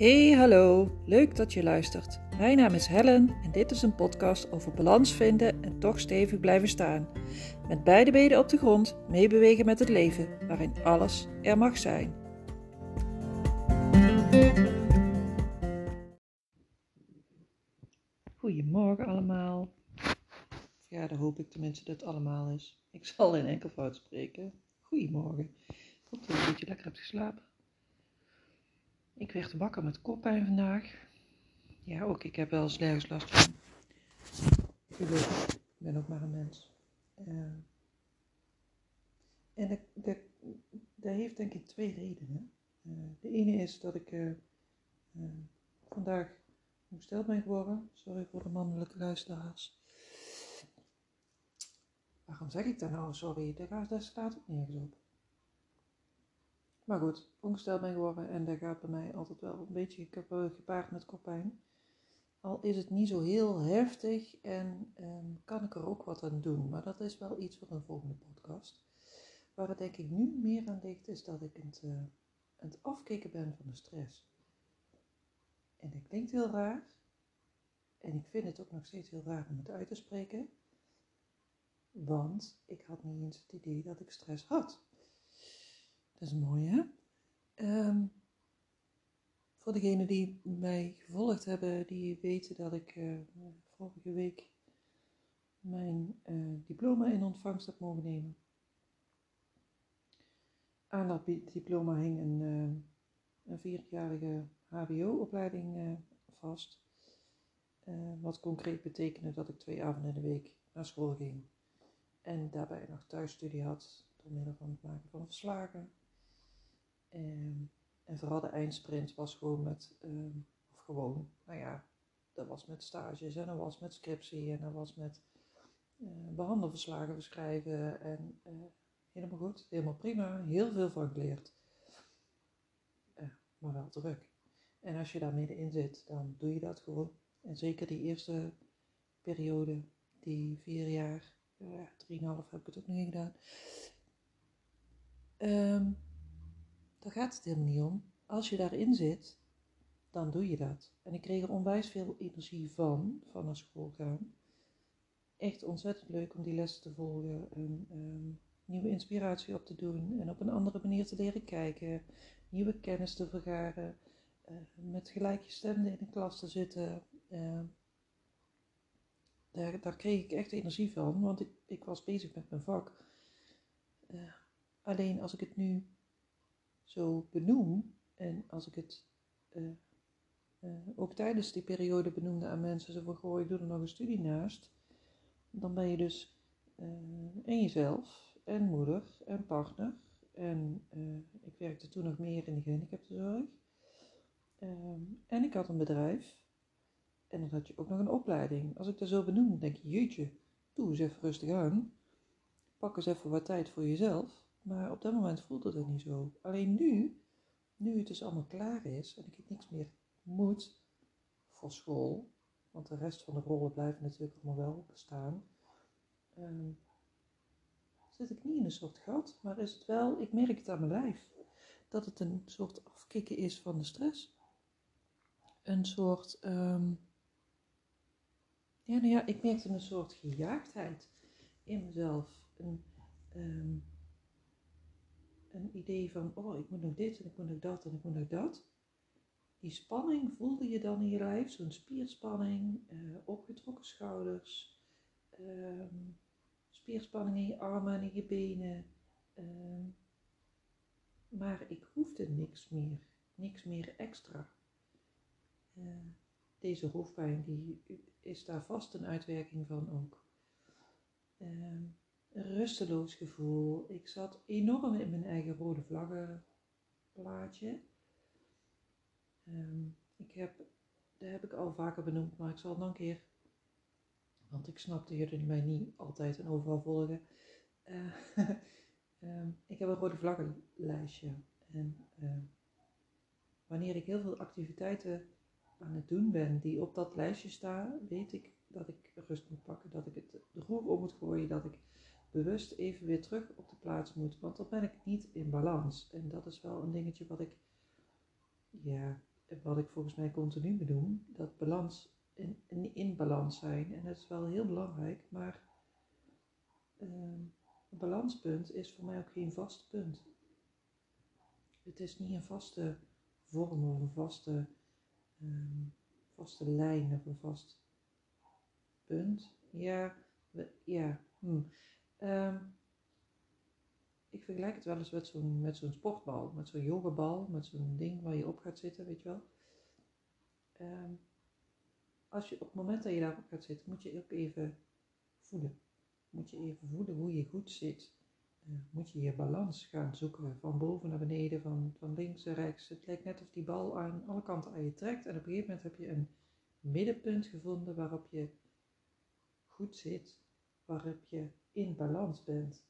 Hey, hallo. Leuk dat je luistert. Mijn naam is Helen en dit is een podcast over balans vinden en toch stevig blijven staan. Met beide benen op de grond, meebewegen met het leven, waarin alles er mag zijn. Goedemorgen allemaal. Ja, dan hoop ik tenminste dat het allemaal is. Ik zal in enkelvoud spreken. Goedemorgen. Ik hoop dat je een beetje lekker hebt geslapen. Ik werd wakker met koppijn vandaag. Ja, ook ik heb wel eens nergens last van. Ik ben ook maar een mens. Uh, en dat, heeft denk ik twee redenen. Uh, de ene is dat ik uh, vandaag ongesteld ben geworden. Sorry voor de mannelijke luisteraars. Waarom zeg ik dat nou? Sorry, daar, daar staat ook nergens op. Maar goed, ongesteld ben geworden en dat gaat bij mij altijd wel een beetje gepaard met koppijn. Al is het niet zo heel heftig en um, kan ik er ook wat aan doen. Maar dat is wel iets voor een volgende podcast. Waar het denk ik nu meer aan ligt, is dat ik het, uh, het afkicken ben van de stress. En dat klinkt heel raar. En ik vind het ook nog steeds heel raar om het uit te spreken. Want ik had niet eens het idee dat ik stress had. Dat is mooi, hè? Um, voor degenen die mij gevolgd hebben, die weten dat ik uh, vorige week mijn uh, diploma in ontvangst heb mogen nemen. Aan dat diploma hing een, uh, een vierjarige HBO-opleiding vast. wat concreet betekende dat ik twee avonden in de week naar school ging. En daarbij nog thuisstudie had door middel van het maken van verslagen Um, en vooral de eindsprint was gewoon met, um, of gewoon, nou ja, dat was met stages en dat was met scriptie en dat was met uh, behandelverslagen beschrijven en uh, helemaal goed, helemaal prima, heel veel van geleerd. Uh, maar wel druk. En als je daar middenin zit, dan doe je dat gewoon. En zeker die eerste periode, die vier jaar, drieënhalf heb ik het ook niet gedaan. Um, daar gaat het helemaal niet om. Als je daarin zit, dan doe je dat. En ik kreeg er onwijs veel energie van, van naar school gaan. Echt ontzettend leuk om die lessen te volgen en um, nieuwe inspiratie op te doen en op een andere manier te leren kijken, nieuwe kennis te vergaren, uh, met gelijkgestemden in de klas te zitten. Uh, daar, daar, kreeg ik echt energie van, want ik, ik was bezig met mijn vak. Uh, alleen als ik het nu zo benoem en als ik het uh, uh, ook tijdens die periode benoemde aan mensen, zo van goh, ik doe er nog een studie naast, dan ben je dus uh, en jezelf en moeder en partner en ik werkte toen nog meer in de gehandicaptenzorg. Um, en ik had een bedrijf en dan had je ook nog een opleiding. Als ik dat zo benoem, denk je, jeetje, doe eens even rustig aan, pak eens even wat tijd voor jezelf maar op dat moment voelde het niet zo. Alleen nu, nu het dus allemaal klaar is en ik niks meer moet voor school, want de rest van de rollen blijven natuurlijk allemaal wel bestaan, um, zit ik niet in een soort gat, maar is het wel, ik merk het aan mijn lijf, dat het een soort afkicken is van de stress. Een soort, um, ja, nou ja, ik merkte een soort gejaagdheid in mezelf. Een, um, een idee van, oh, ik moet nog dit en ik moet nog dat en ik moet nog dat. Die spanning voelde je dan in je lijf, zo'n spierspanning, uh, opgetrokken schouders, um, spierspanning in je armen en in je benen. Um, maar ik hoefde niks meer, niks meer extra. Uh, deze hoofdpijn die is daar vast een uitwerking van ook. Um, rusteloos gevoel. Ik zat enorm in mijn eigen rode vlaggenplaatje. Um, ik heb, dat heb ik al vaker benoemd, maar ik zal het nog een keer, want ik snapte jullie mij niet altijd en overal volgen. Uh, um, ik heb een rode vlaggenlijstje. En uh, wanneer ik heel veel activiteiten aan het doen ben die op dat lijstje staan, weet ik dat ik rust moet pakken, dat ik het de roer om moet gooien, dat ik bewust even weer terug op de plaats moet. Want dan ben ik niet in balans. En dat is wel een dingetje wat ik, ja, wat ik volgens mij continu benoem, dat balans in, in, in balans zijn. En dat is wel heel belangrijk, maar ehm, een balanspunt is voor mij ook geen vast punt. Het is niet een vaste vorm of een vaste, ehm, vaste lijn of een vast punt. Ja, ja. Hm. Ehm, ik vergelijk het wel eens met zo'n, met zo'n sportbal, met zo'n yogabal, met zo'n ding waar je op gaat zitten, weet je wel. Ehm, als je op het moment dat je daarop gaat zitten, moet je ook even voelen. Moet je even voelen hoe je goed zit. Uh, moet je je balans gaan zoeken, van boven naar beneden, van, van links naar rechts. Het lijkt net of die bal aan alle kanten aan je trekt en op een gegeven moment heb je een middenpunt gevonden waarop je goed zit, waarop je in balans bent.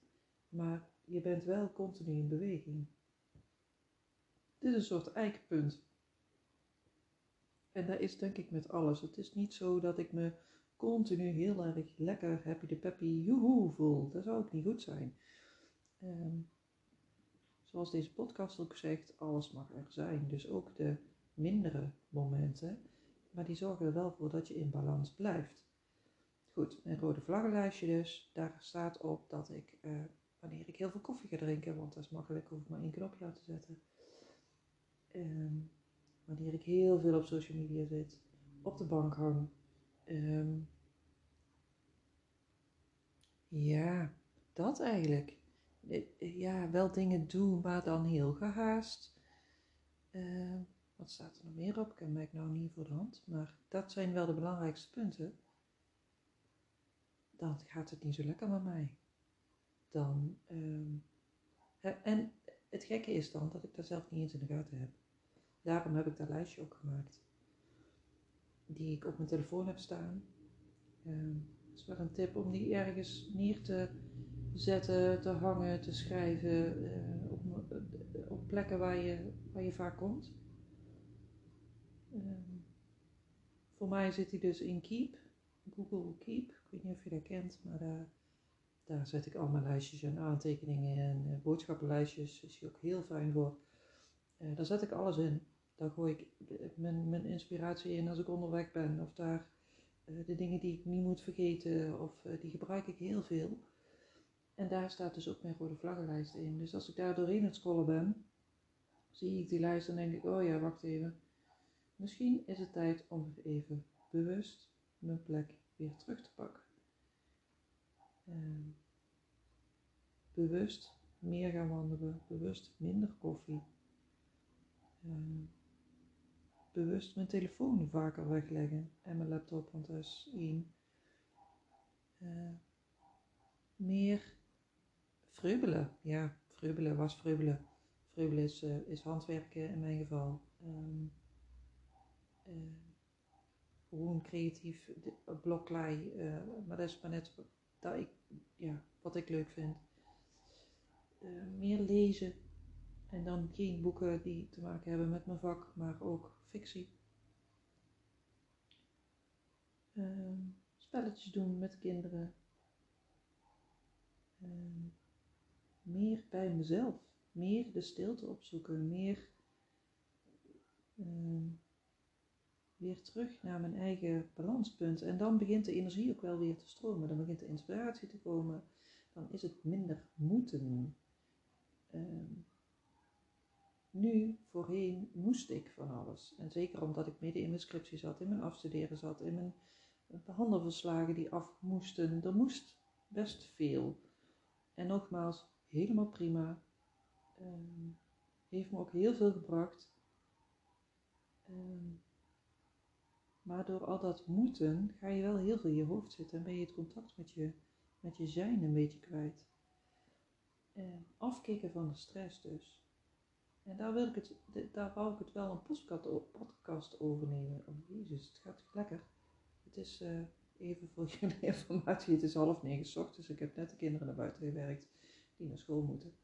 Maar je bent wel continu in beweging. Dit is een soort eikpunt. En dat is denk ik met alles. Het is niet zo dat ik me continu heel erg lekker happy de peppy joehoe voel. Dat zou ook niet goed zijn. Ehm, zoals deze podcast ook zegt, alles mag er zijn. Dus ook de mindere momenten. Maar die zorgen er wel voor dat je in balans blijft. Goed, een rode vlaggenlijstje dus. Daar staat op dat ik uh, wanneer ik heel veel koffie ga drinken, want dat is makkelijk, hoef ik maar één knopje aan te zetten. Um, wanneer ik heel veel op social media zit, op de bank hang. Um, ja, dat eigenlijk. Ja, wel dingen doen, maar dan heel gehaast. Uh, wat staat er nog meer op? Ik heb mij nou niet voor de hand. Maar dat zijn wel de belangrijkste punten. Dan gaat het niet zo lekker met mij dan. Um, en het gekke is dan dat ik daar zelf niet eens in de gaten heb. Daarom heb ik dat lijstje ook gemaakt. Die ik op mijn telefoon heb staan. Um, dat is wel een tip om die ergens neer te zetten, te hangen, te schrijven. Uh, op, op, plekken waar je, waar je vaak komt. Um, voor mij zit hij dus in Keep. Google Keep. Ik weet niet of je dat kent, maar daar daar zet ik al mijn lijstjes en aantekeningen en uh, boodschappenlijstjes. Is hier ook heel fijn voor. Uh, daar zet ik alles in. Daar gooi ik mijn, mijn inspiratie in als ik onderweg ben. Of daar de dingen die ik niet moet vergeten. Of die gebruik ik heel veel. En daar staat dus ook mijn rode vlaggenlijst in. Dus als ik daar doorheen het scrollen ben, zie ik die lijst en denk ik, oh ja, wacht even. Misschien is het tijd om even bewust mijn plek weer terug te pakken. Ehm, bewust meer gaan wandelen, bewust minder koffie, ehm, bewust mijn telefoon vaker wegleggen en mijn laptop, want dat is één. Uh, meer vreubelen, ja, vreubelen was. Vreubelen is, uh, is handwerken in mijn geval. Uh, gewoon creatief bloklei, uh, maar dat is maar net dat ik, ja, wat ik leuk vind. Uh, meer lezen. En dan geen boeken die te maken hebben met mijn vak, maar ook fictie. Uh, spelletjes doen met kinderen. Uh, meer bij mezelf. Meer de stilte opzoeken. Meer weer terug naar mijn eigen balanspunt. En dan begint de energie ook wel weer te stromen. Dan begint de inspiratie te komen. Dan is het minder moeten. Ehm, nu, voorheen, moest ik van alles. En zeker omdat ik midden in mijn scriptie zat, in mijn afstuderen zat, in mijn behandelverslagen die af moesten. Er moest best veel. En nogmaals, helemaal prima. Um, heeft me ook heel veel gebracht. Um, maar door al dat moeten ga je wel heel veel in je hoofd zitten en ben je het contact met je, met je zijn een beetje kwijt. En afkicken van de stress dus. En daar, wil ik het, daar wou ik het wel een podcast over nemen. Oh jezus, het gaat lekker. Het is uh, even voor jullie informatie, het is half negen ochtends. Ik heb net de kinderen naar buiten gewerkt die naar school moeten.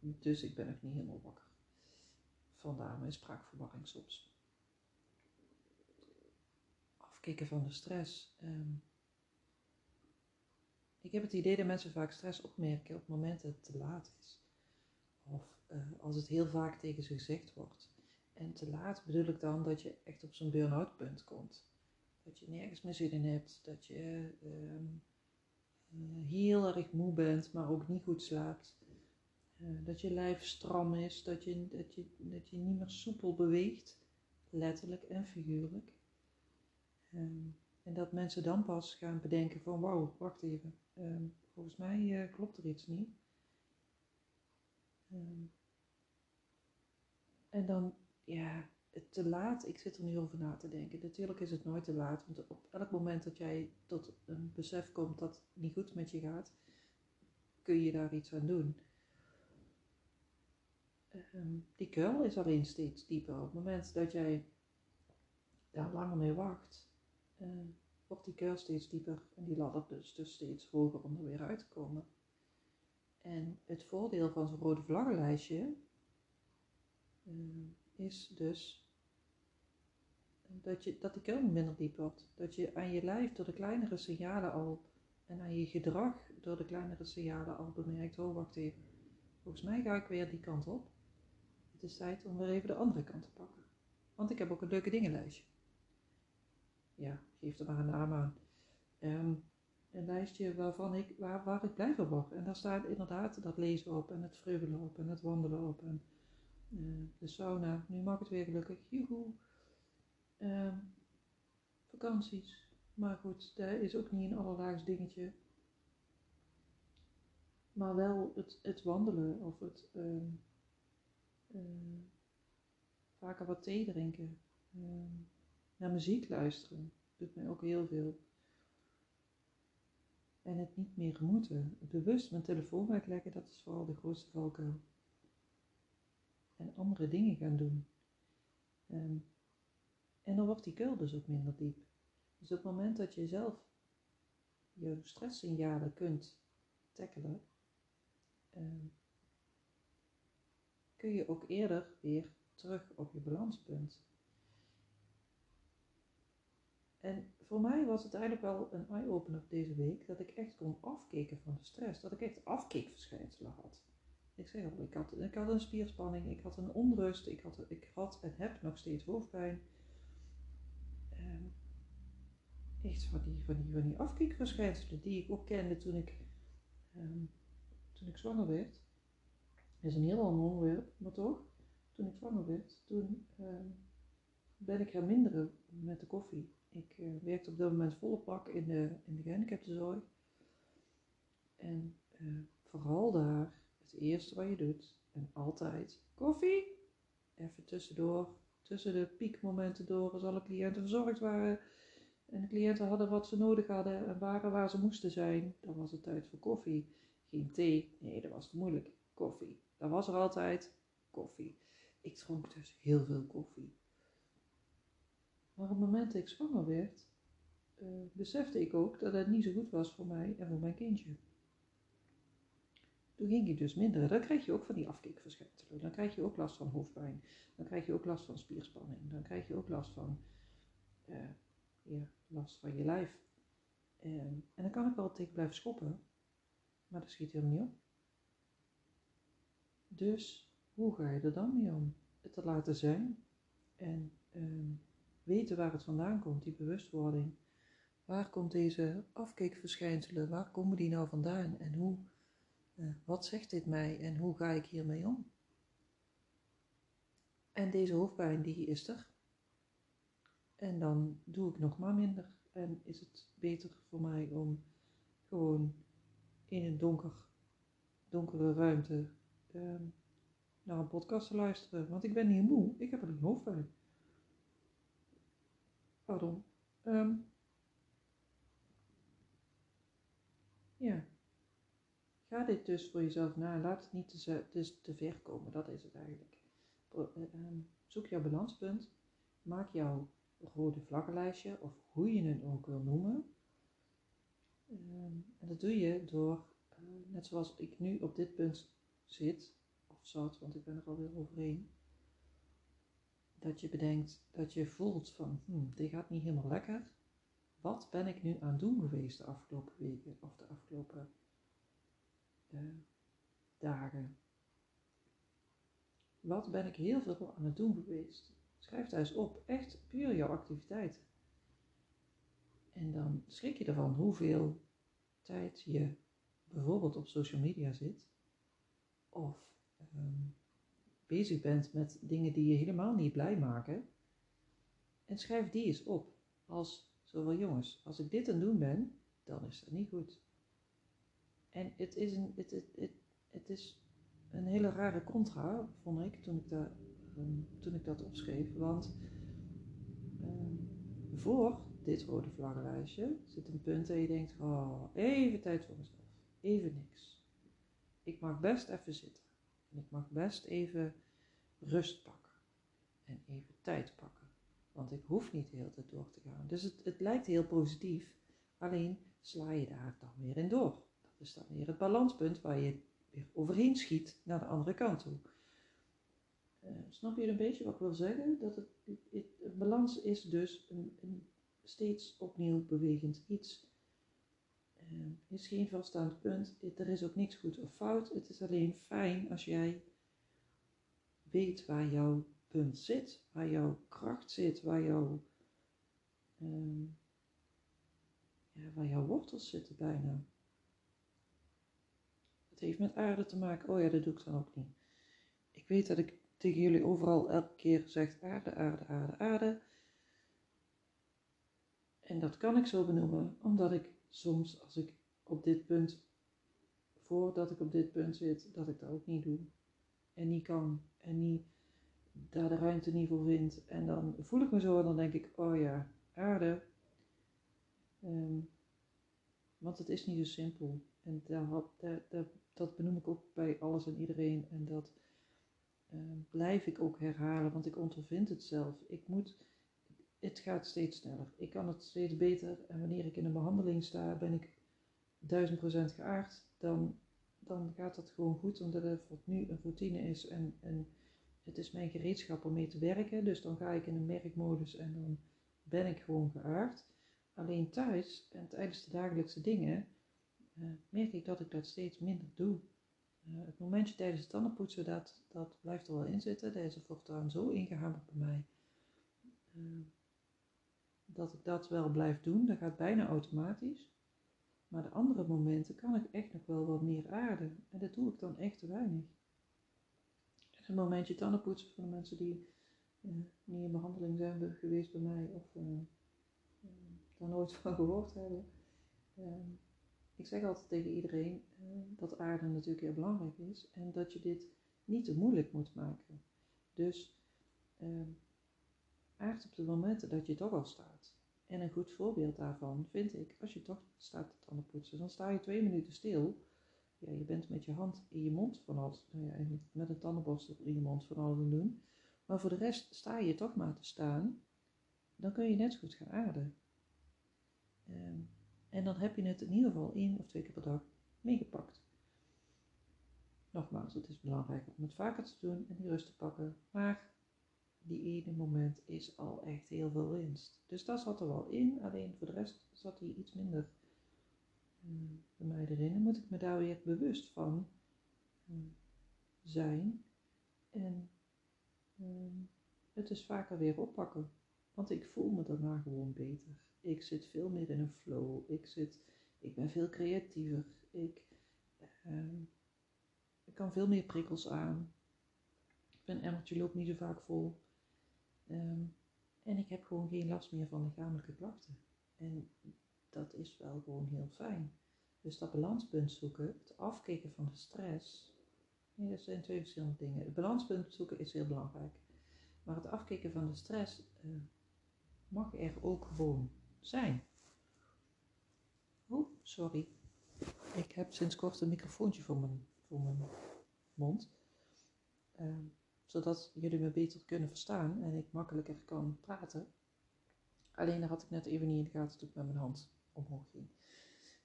Dus ik ben nog niet helemaal wakker. Vandaar mijn spraakverwarring soms afkicken van de stress. Ehm, ik heb het idee dat mensen vaak stress opmerken op het moment dat het te laat is. Of uh, als het heel vaak tegen ze gezegd wordt. En te laat bedoel ik dan dat je echt op zo'n burn-out punt komt. Dat je nergens meer zin in hebt, dat je ehm, eh, heel erg moe bent, maar ook niet goed slaapt. Eh, dat je lijf stram is, dat je, dat, je, dat je niet meer soepel beweegt, letterlijk en figuurlijk. Ehm, en dat mensen dan pas gaan bedenken van wauw, wacht even, ehm, volgens mij uh, klopt er iets niet. Um, en dan, ja, te laat, ik zit er nu over na te denken. Natuurlijk is het nooit te laat, want op elk moment dat jij tot een besef komt dat het niet goed met je gaat, kun je daar iets aan doen. Die kuil is alleen steeds dieper. Op het moment dat jij daar langer mee wacht, wordt die kuil steeds dieper en die ladder dus, dus steeds hoger om er weer uit te komen. En het voordeel van zo'n rode vlaggenlijstje uh, is dus dat, je, dat die kuil minder diep wordt. Dat je aan je lijf door de kleinere signalen al en aan je gedrag door de kleinere signalen al bemerkt, oh wacht even, volgens mij ga ik weer die kant op. Het is tijd om weer even de andere kant te pakken. Want ik heb ook een leuke dingenlijstje. Ja, geef er maar een naam aan. Um, een lijstje waarvan ik, waar, waar ik blij van word. En daar staat inderdaad dat lezen op en het vreugelen op en het wandelen op en uh, de sauna. Nu mag het weer gelukkig. Joehoe. Uh, vakanties. Maar goed, dat is ook niet een allerlaagst dingetje. Maar wel het, het wandelen of het uh, vaker wat thee drinken. Ehm, naar muziek luisteren. Doet mij ook heel veel. En het niet meer moeten. Bewust mijn telefoon wegleggen, dat is vooral de grootste valkuil. En andere dingen gaan doen. Um, en dan wordt die kuil dus ook minder diep. Dus op het moment dat je zelf je stresssignalen kunt tackelen, uh, kun je ook eerder weer terug op je balanspunt. En voor mij was het eigenlijk wel een eye-opener deze week dat ik echt kon afkeken van de stress. Dat ik echt afkeekverschijnselen had. Ik zeg al, ik had, ik had een spierspanning, ik had een onrust, ik had, ik had en heb nog steeds hoofdpijn. Um, echt van die, van, die, van die afkeekverschijnselen die ik ook kende toen ik, um, toen ik zwanger werd. Dat is een heel ander onderwerp, maar toch. Toen ik zwanger werd, toen um, ben ik gaan minderen met de koffie. Ik uh, werkte op dat moment volle pak in de, in de gehandicaptenzorg. En uh, vooral daar, het eerste wat je doet, en altijd, koffie. Even tussendoor, tussen de piekmomenten door, als alle cliënten verzorgd waren. En de cliënten hadden wat ze nodig hadden en waren waar ze moesten zijn. Dan was het tijd voor koffie. Geen thee, nee, dat was te moeilijk. Koffie. Dan was er altijd koffie. Ik dronk dus heel veel koffie. Maar op het moment dat ik zwanger werd, uh, besefte ik ook dat het niet zo goed was voor mij en voor mijn kindje. Toen ging ik dus minder. Dan krijg je ook van die afkikverschijnselen. Dan krijg je ook last van hoofdpijn. Dan krijg je ook last van spierspanning. Dan krijg je ook last van, uh, ja, last van je lijf. En, en dan kan ik wel tegen blijven schoppen. Maar dat schiet helemaal niet op. Dus hoe ga je er dan mee om? Het te laten zijn. En um, weten waar het vandaan komt, die bewustwording. Waar komt deze afkeekverschijnselen, waar komen die nou vandaan en hoe, uh, wat zegt dit mij en hoe ga ik hiermee om? En deze hoofdpijn die is er. En dan doe ik nog maar minder en is het beter voor mij om gewoon in een donker, donkere ruimte uh, naar een podcast te luisteren. Want ik ben niet moe, ik heb alleen hoofdpijn. Pardon. Um, ja. Ga dit dus voor jezelf na. Laat het niet te, te ver komen. Dat is het eigenlijk. Um, zoek jouw balanspunt. Maak jouw rode vlaggenlijstje. Of hoe je het ook wil noemen. Um, en dat doe je door, uh, net zoals ik nu op dit punt zit. Of zat, want ik ben er alweer overheen dat je bedenkt, dat je voelt van, hmm, dit gaat niet helemaal lekker. Wat ben ik nu aan het doen geweest de afgelopen weken of de afgelopen uh, dagen? wat ben ik heel veel aan het doen geweest? Schrijf eens op, echt puur jouw activiteiten. En dan schrik je ervan hoeveel tijd je bijvoorbeeld op social media zit. Of ehm, bezig bent met dingen die je helemaal niet blij maken. En schrijf die eens op. Als zoveel jongens, als ik dit aan doen ben, dan is dat niet goed. En het is een, het, het, het, is een hele rare contra, vond ik, toen ik, dat, um, toen ik dat opschreef. Want um, voor dit rode vlaggenlijstje zit een punt dat je denkt, oh, even tijd voor mezelf. Even niks. Ik mag best even zitten. Ik mag best even rust pakken. En even tijd pakken. Want ik hoef niet de hele tijd door te gaan. Dus het, het lijkt heel positief. Alleen sla je daar dan weer in door. Dat is dan weer het balanspunt waar je weer overheen schiet naar de andere kant toe. Uh, snap je een beetje wat ik wil zeggen? Dat het, het, het balans is dus een, een, steeds opnieuw bewegend iets. Uh, is geen vaststaand punt. Er is ook niks goed of fout. Het is alleen fijn als jij weet waar jouw punt zit, waar jouw kracht zit, waar jouw, uh, ja, waar jouw wortels zitten bijna. Het heeft met aarde te maken. Oh ja, dat doe ik dan ook niet. Ik weet dat ik tegen jullie overal elke keer zeg aarde, aarde, aarde, aarde. En dat kan ik zo benoemen, omdat ik soms, als ik op dit punt, voordat ik op dit punt zit, dat ik dat ook niet doe. En niet kan. En niet daar de ruimte niet voor vind. En dan voel ik me zo en dan denk ik, oh ja, aarde. Um, want het is niet zo simpel. En daar, dat benoem ik ook bij alles en iedereen. En dat uh, blijf ik ook herhalen, want ik ondervind het zelf. Ik moet, het gaat steeds sneller. Ik kan het steeds beter. En wanneer ik in een behandeling sta, ben ik duizend procent geaard. Dan, dan gaat dat gewoon goed, omdat het nu een routine is. En, en het is mijn gereedschap om mee te werken. Dus dan ga ik in een merkmodus en dan ben ik gewoon geaard. Alleen thuis en tijdens de dagelijkse dingen uh, merk ik dat ik dat steeds minder doe. Uh, het momentje tijdens het tandenpoetsen, dat, dat blijft er wel in zitten. Dat is er voortaan zo ingehamerd bij mij. Uh, dat ik dat wel blijf doen. Dat gaat bijna automatisch. Maar de andere momenten kan ik echt nog wel wat meer aarden. En dat doe ik dan echt te weinig. En een momentje tandenpoetsen voor de mensen die niet in behandeling zijn geweest bij mij of daar nooit van gehoord hebben. Um, ik zeg altijd tegen iedereen uh, dat aarde natuurlijk heel belangrijk is en dat je dit niet te moeilijk moet maken. Dus uh, aard op de momenten dat je toch al staat. En een goed voorbeeld daarvan vind ik, als je toch staat te tanden poetsen, dan sta je twee minuten stil. Ja, je bent met je hand in je mond van alles, nou met een tandenborstel in je mond van alles doen. Maar voor de rest sta je toch maar te staan, dan kun je net zo goed gaan aarden. Um, en dan heb je het in ieder geval één of twee keer per dag meegepakt. Nogmaals, het is belangrijk om het vaker te doen en die rust te pakken. Maar die ene moment is al echt heel veel winst. Dus dat zat er wel in, alleen voor de rest zat hij iets minder um, bij mij erin. En moet ik me daar weer bewust van um, zijn. En um, het dus vaker weer oppakken. Want ik voel me daarna gewoon beter. Ik zit veel meer in een flow. Ik, zit, ik ben veel creatiever. Ik, ik kan veel meer prikkels aan. Mijn emmertje loopt niet zo vaak vol. Um, en ik heb gewoon geen last meer van lichamelijke klachten. En dat is wel gewoon heel fijn. Dus dat balanspunt zoeken, het afkicken van de stress. Nee, dat zijn twee verschillende dingen. Het balanspunt zoeken is heel belangrijk. Maar het afkicken van de stress uh, mag er ook gewoon zijn. Oh, sorry. Ik heb sinds kort een microfoontje voor mijn, voor mijn mond. Uh, zodat jullie me beter kunnen verstaan en ik makkelijker kan praten. Alleen daar had ik net even niet in de gaten toen ik met mijn hand omhoog ging.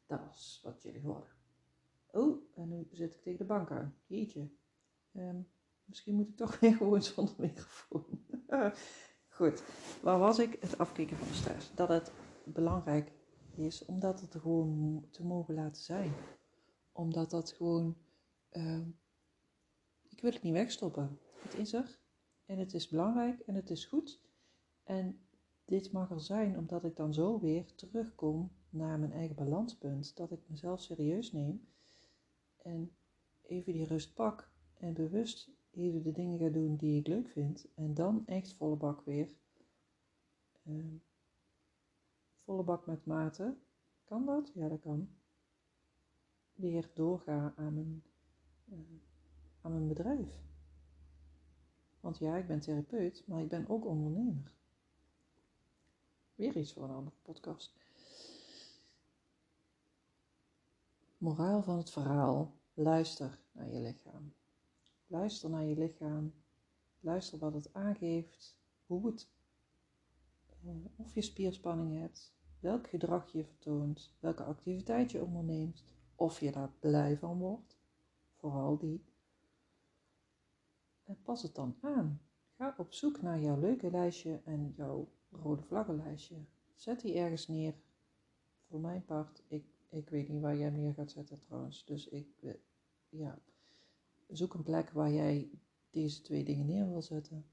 Dat was wat jullie hoorden. Oh, en nu zit ik tegen de bank aan. Jeetje. Um, misschien moet ik toch weer gewoon zonder microfoon. Goed, waar was ik? Het afkicken van de stress. Dat het belangrijk is, omdat het er gewoon te mogen laten zijn. Omdat dat gewoon, uh, ik wil het niet wegstoppen. Het is er en het is belangrijk en het is goed. En dit mag er zijn omdat ik dan zo weer terugkom naar mijn eigen balanspunt. Dat ik mezelf serieus neem en even die rust pak en bewust even de dingen ga doen die ik leuk vind. En dan echt volle bak weer. Uh, volle bak met mate. Kan dat? Ja, dat kan. Weer doorga aan mijn, uh, aan mijn bedrijf. Want ja, ik ben therapeut, maar ik ben ook ondernemer. Weer iets voor een andere podcast. Moraal van het verhaal. Luister naar je lichaam. Luister naar je lichaam. Luister wat het aangeeft. Hoe het, uh, of je spierspanning hebt. Welk gedrag je vertoont. Welke activiteit je onderneemt. Of je daar blij van wordt. Vooral die. En pas het dan aan. Ga op zoek naar jouw leuke lijstje en jouw rode vlaggenlijstje. Zet die ergens neer. Voor mijn part, ik, ik weet niet waar jij neer gaat zetten trouwens. Dus ik, eh, ja, zoek een plek waar jij deze twee dingen neer wil zetten.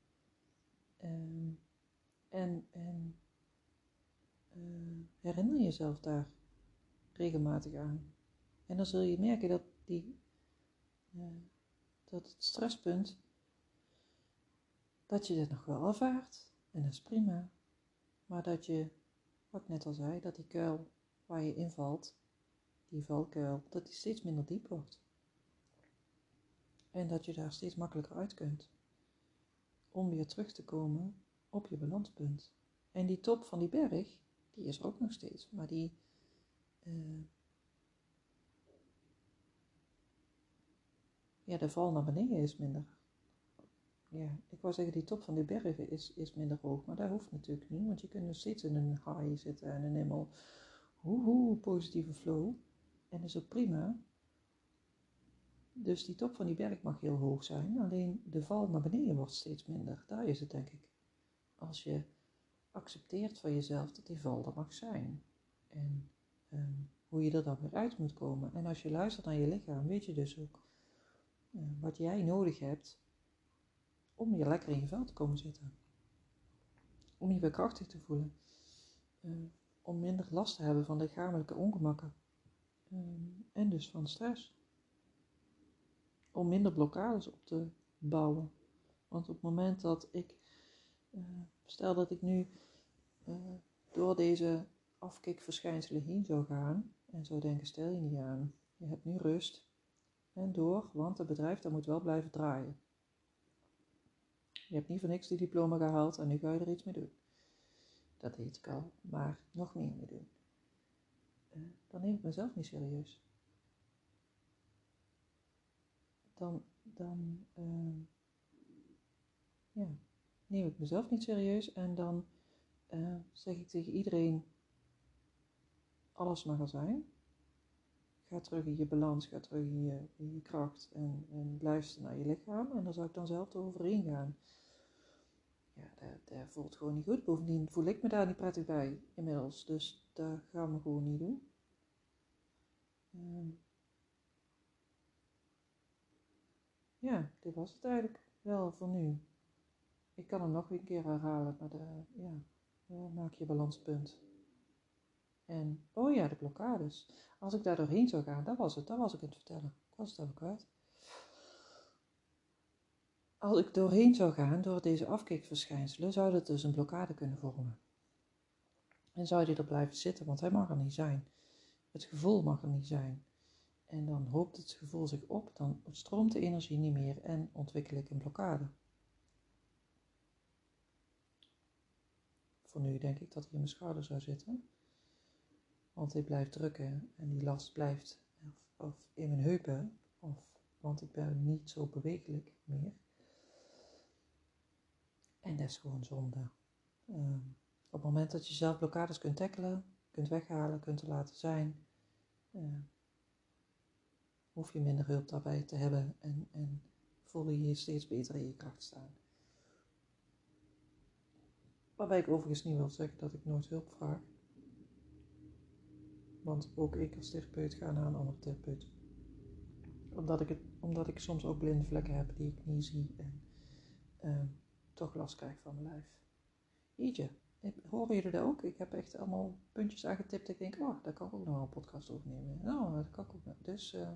Ehm, en en uh, herinner jezelf daar regelmatig aan. En dan zul je merken dat, die, uh, dat het stresspunt, dat je dit nog wel ervaart. En dat is prima. Maar dat je, wat ik net al zei, dat die kuil waar je invalt, die valkuil, dat die steeds minder diep wordt. En dat je daar steeds makkelijker uit kunt. Om weer terug te komen op je balanspunt. En die top van die berg, die is er ook nog steeds. Maar die. Uh, ja, de val naar beneden is minder. Ja, ik wou zeggen, die top van die berg is, is minder hoog. Maar dat hoeft natuurlijk niet. Want je kunt nog steeds in een high zitten en een helemaal. Hoe, positieve flow. En is ook prima. Dus die top van die berg mag heel hoog zijn, alleen de val naar beneden wordt steeds minder. Daar is het denk ik. Als je accepteert van jezelf dat die val er mag zijn. En ehm, hoe je er dan weer uit moet komen. En als je luistert naar je lichaam, weet je dus ook uh, wat jij nodig hebt om je lekker in je vel te komen zitten. Om je weer krachtig te voelen. Uh, om minder last te hebben van lichamelijke ongemakken. Ehm, en dus van stress om minder blokkades op te bouwen. Want op het moment dat ik, uh, stel dat ik nu door deze afkikverschijnselen heen zou gaan en zou denken, stel je niet aan, je hebt nu rust en door, want het bedrijf dat moet wel blijven draaien. Je hebt niet voor niks die diploma gehaald en nu ga je er iets mee doen. Dat deed ik al, maar nog meer mee doen. Uh, dan neem ik mezelf niet serieus. dan, dan uh, ja, neem ik mezelf niet serieus en dan uh, zeg ik tegen iedereen: alles mag er zijn. Ga terug in je balans, ga terug in je, in je kracht en, en luister naar je lichaam. En daar zou ik dan zelf overheen gaan. Ja, dat, voelt gewoon niet goed. Bovendien voel ik me daar niet prettig bij inmiddels. Dus dat gaan we gewoon niet doen. Um, ja, dit was het eigenlijk wel voor nu. Ik kan hem nog een keer herhalen, maar de, ja, maak je balanspunt. En, oh ja, de blokkades. Als ik daar doorheen zou gaan, dat was het, dat was ik aan het vertellen. Ik was het even kwijt. Als ik doorheen zou gaan door deze afkikverschijnselen, zou dat dus een blokkade kunnen vormen. En zou die er blijven zitten, want hij mag er niet zijn. Het gevoel mag er niet zijn. En dan hoopt het gevoel zich op, dan stroomt de energie niet meer en ontwikkel ik een blokkade. Voor nu denk ik dat hij in mijn schouder zou zitten. Want hij blijft drukken en die last blijft of, in mijn heupen, of, want ik ben niet zo bewegelijk meer. En dat is gewoon zonde. Ehm, op het moment dat je zelf blokkades kunt tackelen, kunt weghalen, kunt laten zijn, uh, hoef je minder hulp daarbij te hebben en, en voel je je steeds beter in je kracht staan. Waarbij ik overigens niet wil zeggen dat ik nooit hulp vraag. Want ook ik als therapeut ga naar een andere therapeut. Omdat ik, het, omdat ik soms ook blinde vlekken heb die ik niet zie. En ehm, toch last krijg van mijn lijf. Jeetje, horen jullie dat ook? Ik heb echt allemaal puntjes aangetipt. Ik denk, oh, daar kan ik ook nog een podcast over nemen. Nou, dat kan ik ook nog. Dus uh,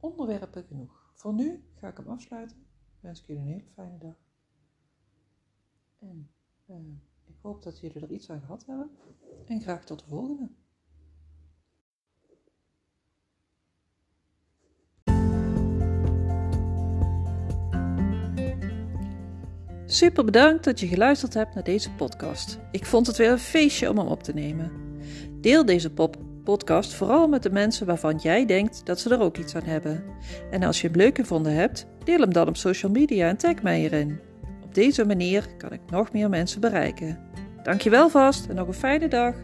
onderwerpen genoeg. Voor nu ga ik hem afsluiten. Wens ik jullie een hele fijne dag. En uh, ik hoop dat jullie er iets aan gehad hebben. En graag tot de volgende. Super bedankt dat je geluisterd hebt naar deze podcast. Ik vond het weer een feestje om hem op te nemen. Deel deze podcast vooral met de mensen waarvan jij denkt dat ze er ook iets aan hebben. En als je hem leuk gevonden hebt, deel hem dan op social media en tag mij erin. Op deze manier kan ik nog meer mensen bereiken. Dankjewel vast en nog een fijne dag.